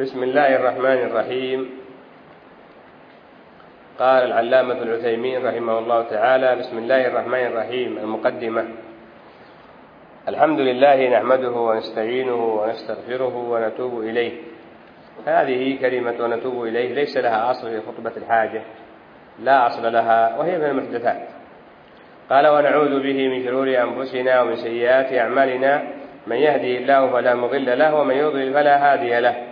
بسم الله الرحمن الرحيم. قال العلامة العثيمين رحمه الله تعالى بسم الله الرحمن الرحيم المقدمة. الحمد لله نحمده ونستعينه ونستغفره ونتوب إليه. هذه كلمة ونتوب إليه ليس لها أصل في خطبة الحاجة. لا أصل لها وهي من المحدثات. قال ونعوذ به من شرور أنفسنا ومن سيئات أعمالنا. من يهدي الله فلا مضل له ومن يضلل فلا هادي له.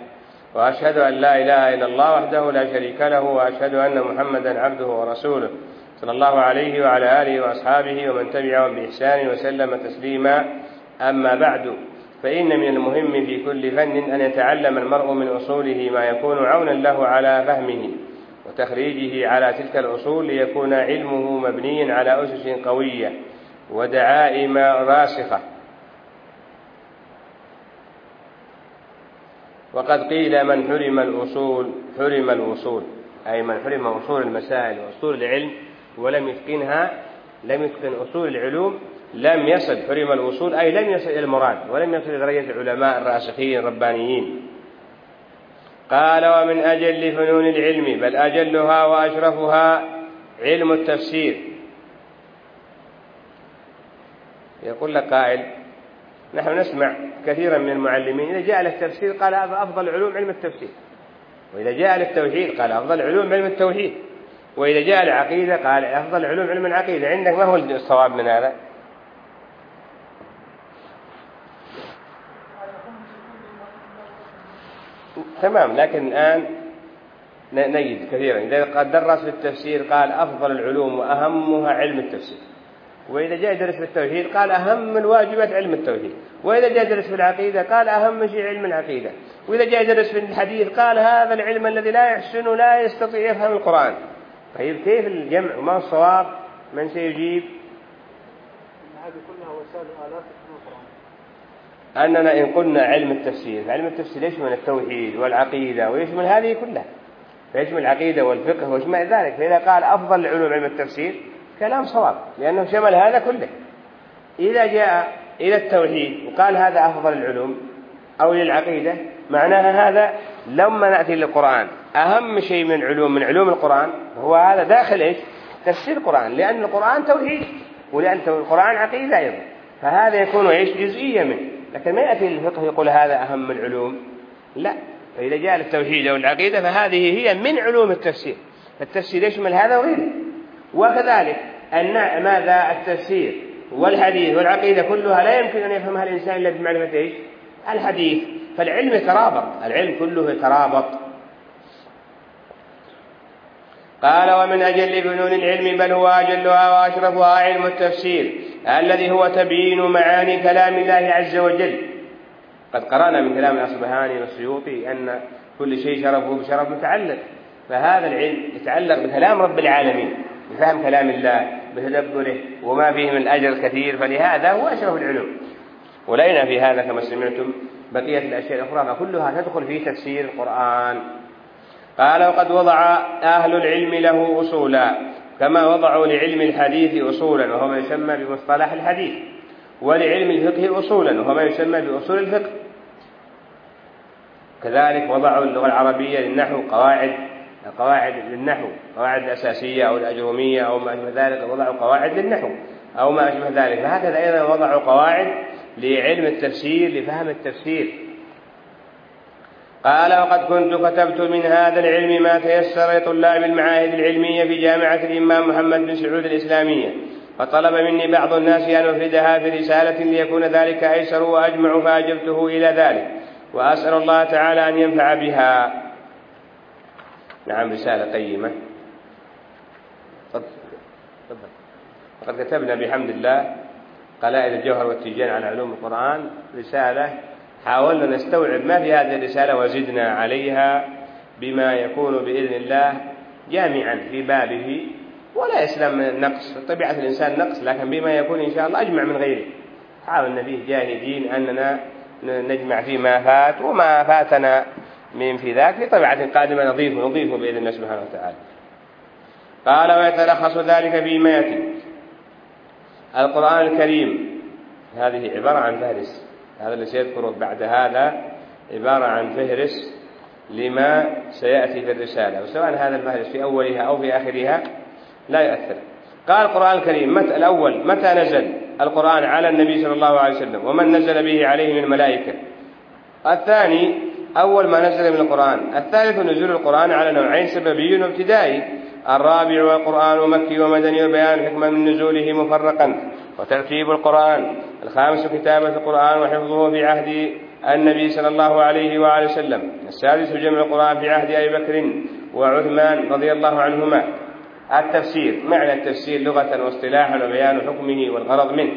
وأشهد أن لا إله إلا الله وحده لا شريك له وأشهد أن محمدا عبده ورسوله. صلى الله عليه وعلى آله وأصحابه ومن تبعهم بإحسان وسلم تسليما. أما بعد فإن من المهم في كل فن أن يتعلم المرء من أصوله ما يكون عونا له على فهمه وتخريجه على تلك الأصول ليكون علمه مبنيا على أسس قوية ودعائم راسخة. وقد قيل من حرم الأصول حرم الوصول أي من حرم أصول المسائل وأصول العلم ولم يتقنها لم يتقن أصول العلوم لم يصل حرم الوصول أي لم يصل إلى المراد ولم يصل إلى درجة العلماء الراسخين الربانيين. قال ومن أجل فنون العلم بل أجلها وأشرفها علم التفسير. يقول لك قائل نحن نسمع كثيرا من المعلمين إذا جاء للتفسير قال هذا أفضل علوم علم التفسير. وإذا جاء للتوحيد قال أفضل علوم علم التوحيد. وإذا جاء العقيدة قال أفضل علوم علم العقيدة. عندك ما هو الصواب من هذا؟ تمام لكن الآن نجد كثيرا. إذا قد درس في التفسير قال أفضل العلوم وأهمها علم التفسير. وإذا جاء يدرس في التوحيد قال أهم الواجبات علم التوحيد. وإذا جاء يدرس في العقيدة قال أهم شيء علم العقيدة. وإذا جاء يدرس في الحديث قال هذا العلم الذي لا يحسن لا يستطيع يفهم القرآن. طيب كيف الجمع وما الصواب؟ من سيجيب؟ هذه كلها وسائل آلات أننا إن قلنا علم التفسير فعلم التفسير يشمل التوحيد والعقيدة ويشمل هذه كلها؟ فيشمل العقيدة والفقه ويشمل ذلك. فإذا قال أفضل العلوم علم التفسير كلام صواب لأنه شمل هذا كله. إذا جاء إلى التوحيد وقال هذا أفضل العلوم أو للعقيدة معناها هذا لما نأتي للقرآن أهم شيء من علوم من علوم القرآن هو هذا داخل إيش؟ تفسير القرآن لأن القرآن توحيد ولأن القرآن عقيدة أيضا فهذا يكون إيش؟ جزئية منه. لكن ما يأتي الفقه يقول هذا أهم العلوم لا فإذا جاء للتوحيد أو العقيدة فهذه هي من علوم التفسير. التفسير يشمل هذا وغيره. وكذلك أن ماذا التفسير والحديث والعقيدة كلها لا يمكن أن يفهمها الإنسان إلا بمعرفة إيش؟ الحديث. فالعلم يترابط العلم كله يترابط. قال ومن أجل فنون العلم بل هو أجلها وأشرفها علم التفسير الذي هو تبيين معاني كلام الله عز وجل. قد قرأنا من كلام الأصبهاني والسيوطي أن كل شيء شرفه بشرف متعلق. فهذا العلم يتعلق بكلام رب العالمين. بفهم كلام الله بتدبره وما فيه من الأجر الكثير فلهذا هو أشرف العلوم ولينا في هذا كما سمعتم بقية الأشياء الأخرى فكلها تدخل في تفسير القرآن. قال وقد وضع أهل العلم له أصولا كما وضعوا لعلم الحديث أصولا وهو ما يسمى بمصطلح الحديث ولعلم الفقه أصولا وهو ما يسمى بأصول الفقه. كذلك وضعوا اللغة العربية للنحو قواعد قواعد للنحو قواعد الأساسية أو الأجرومية أو ما أشبه ذلك وضعوا قواعد للنحو أو ما أشبه ذلك. فهكذا أيضا وضعوا قواعد لعلم التفسير لفهم التفسير. قال وقد كنت كتبت من هذا العلم ما تيسر لطلاب المعاهد العلمية في جامعة الإمام محمد بن سعود الإسلامية. فطلب مني بعض الناس أن أفردها في رسالة ليكون ذلك أيسر وأجمع فأجبته إلى ذلك. وأسأل الله تعالى أن ينفع بها. نعم رسالة قيمة. وقد كتبنا بحمد الله قلائد الجوهر والتيجان على علوم القرآن رسالة حاولنا نستوعب ما في هذه الرسالة وزدنا عليها بما يكون بإذن الله جامعا في بابه. ولا يسلم النقص طبيعة الإنسان نقص لكن بما يكون إن شاء الله أجمع من غيره. حاولنا فيه جاهدين أننا نجمع فيما فات وما فاتنا. من في ذاك لطبيعة قادمة نضيفه نضيفه بإذن الله سبحانه وتعالى. قال ويتلخص ذلك فيما يأتي القرآن الكريم هذه عبارة عن فهرس. هذا الذي سيذكره بعد هذا عبارة عن فهرس لما سيأتي في الرسالة. وسواء هذا المجلس في أولها أو في آخرها لا يؤثر. قال القرآن الكريم متى الأول متى نزل القرآن على النبي صلى الله عليه وسلم؟ ومن نزل به عليه من الملائكة الثاني أول ما نزل من القرآن. الثالث نزول القرآن على نوعين سببي وابتدائي. الرابع والقرآن مكي ومدني وبيان حكمة من نزوله مفرقا وترتيب القرآن. الخامس كتابة القرآن وحفظه في عهد النبي صلى الله عليه وآله وسلم. السادس جمع القرآن في عهد أبي بكر وعثمان رضي الله عنهما. التفسير معنى التفسير لغة واصطلاحا وبيان حكمه والغرض منه.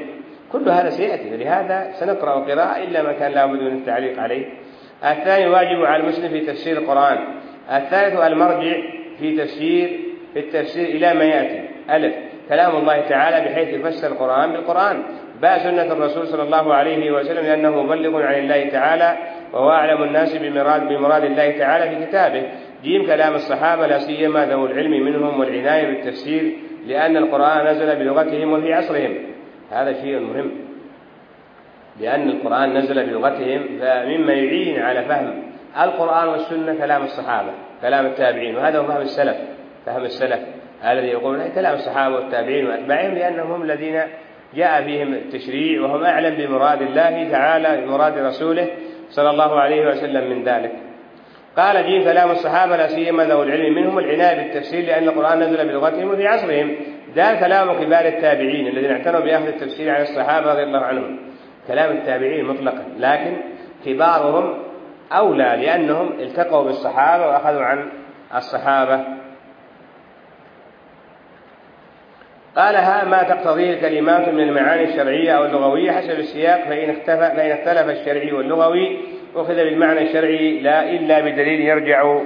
كل هذا سيأتي ولهذا سنقرأ قراءة إلا ما كان لابد من التعليق عليه. الثاني واجب على المسلم في تفسير القرآن. الثالث المرجع في تفسير في التفسير إلى ما يأتي. ألف. كلام الله تعالى بحيث يفسر القرآن بالقرآن. باء سنة الرسول صلى الله عليه وسلم لأنه مبلغ عن الله تعالى وهو أعلم الناس بمراد بمراد الله تعالى في كتابه. جيم كلام الصحابة لا سيما ذو العلم منهم والعناية بالتفسير لأن القرآن نزل بلغتهم وفي عصرهم. هذا شيء مهم. لأن القرآن نزل بلغتهم فمما يعين على فهم القرآن والسنة كلام الصحابة كلام التابعين وهذا هو فهم السلف فهم السلف الذي يقولون كلام الصحابة والتابعين وأتباعهم لأنهم هم الذين جاء بهم التشريع وهم أعلم بمراد الله تعالى بمراد رسوله صلى الله عليه وسلم من ذلك. قال جيم كلام الصحابة لا سيما ذو العلم منهم العناية بالتفسير لأن القرآن نزل بلغتهم وفي عصرهم. ده كلام كبار التابعين الذين اعتنوا بأخذ التفسير عن الصحابة رضي الله عنهم. كلام التابعين مطلقا لكن كبارهم أولى لأنهم التقوا بالصحابة وأخذوا عن الصحابة. قال ها ما تقتضيه الكلمات من المعاني الشرعية أو اللغوية حسب السياق فإن اختلف فإن اختلف الشرعي واللغوي أخذ بالمعنى الشرعي لا إلا بدليل يرجع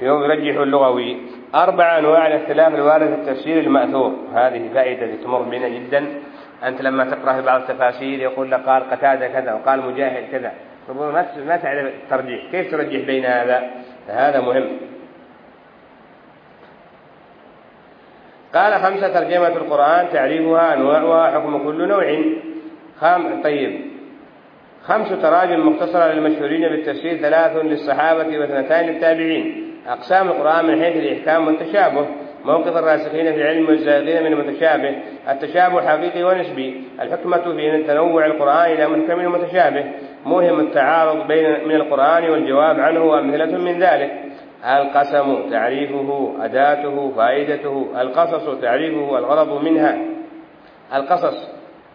يرجح اللغوي. أربع أنواع الاختلاف الوارد في التفسير المأثور. هذه فائدة تمر بنا جدا. أنت لما تقرأ في بعض التفاسير يقول لك قال قتادة كذا وقال مجاهد كذا. ما تعرف الترجيح. كيف ترجح بين هذا؟ فهذا مهم. قال خمسة ترجمة القرآن تعريفها أنواعها حكم كل نوع. خام طيب. خمس تراجم مختصرة للمشهورين بالتفسير ثلاث للصحابة واثنتان للتابعين. أقسام القرآن من حيث الإحكام والتشابه. موقف الراسخين في العلم والزاغين من المتشابه التشابه حقيقي ونسبي. الحكمة في تنوع القرآن إلى محكم ومتشابه موهم التعارض بين من القرآن والجواب عنه وأمثلة من ذلك. القسم تعريفه أداته فائدته. القصص تعريفه الغرض منها. القصص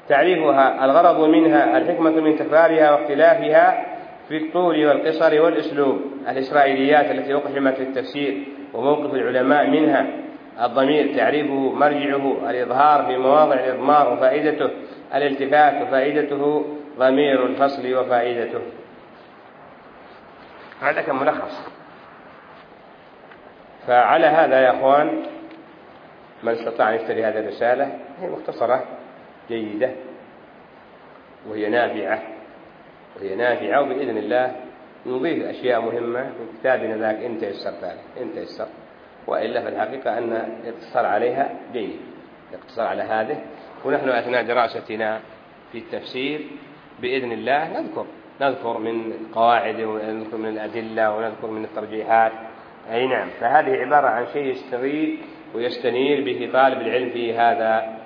تعريفها الغرض منها. الحكمة من تكرارها واختلافها في الطول والقصر والأسلوب. الإسرائيليات التي أقحمت في التفسير وموقف العلماء منها. الضمير تعريفه مرجعه الإظهار في مواضع الإضمار وفائدته الالتفات وفائدته ضمير الفصل وفائدته. هذا كان ملخص. فعلى هذا يا أخوان من استطاع أن يشتري هذه الرسالة هي مختصرة جيدة وهي نافعة وهي نافعة وبإذن الله نضيف أشياء مهمة في كتابنا ذاك إن تيسر ذلك إن تيسر. وإلا في الحقيقة أن الاقتصار عليها جيد. الاقتصار على هذه. ونحن أثناء دراستنا في التفسير بإذن الله نذكر نذكر من القواعد ونذكر من الأدلة ونذكر من الترجيحات. أي نعم فهذه عبارة عن شيء يستغيث ويستنير به طالب العلم في هذا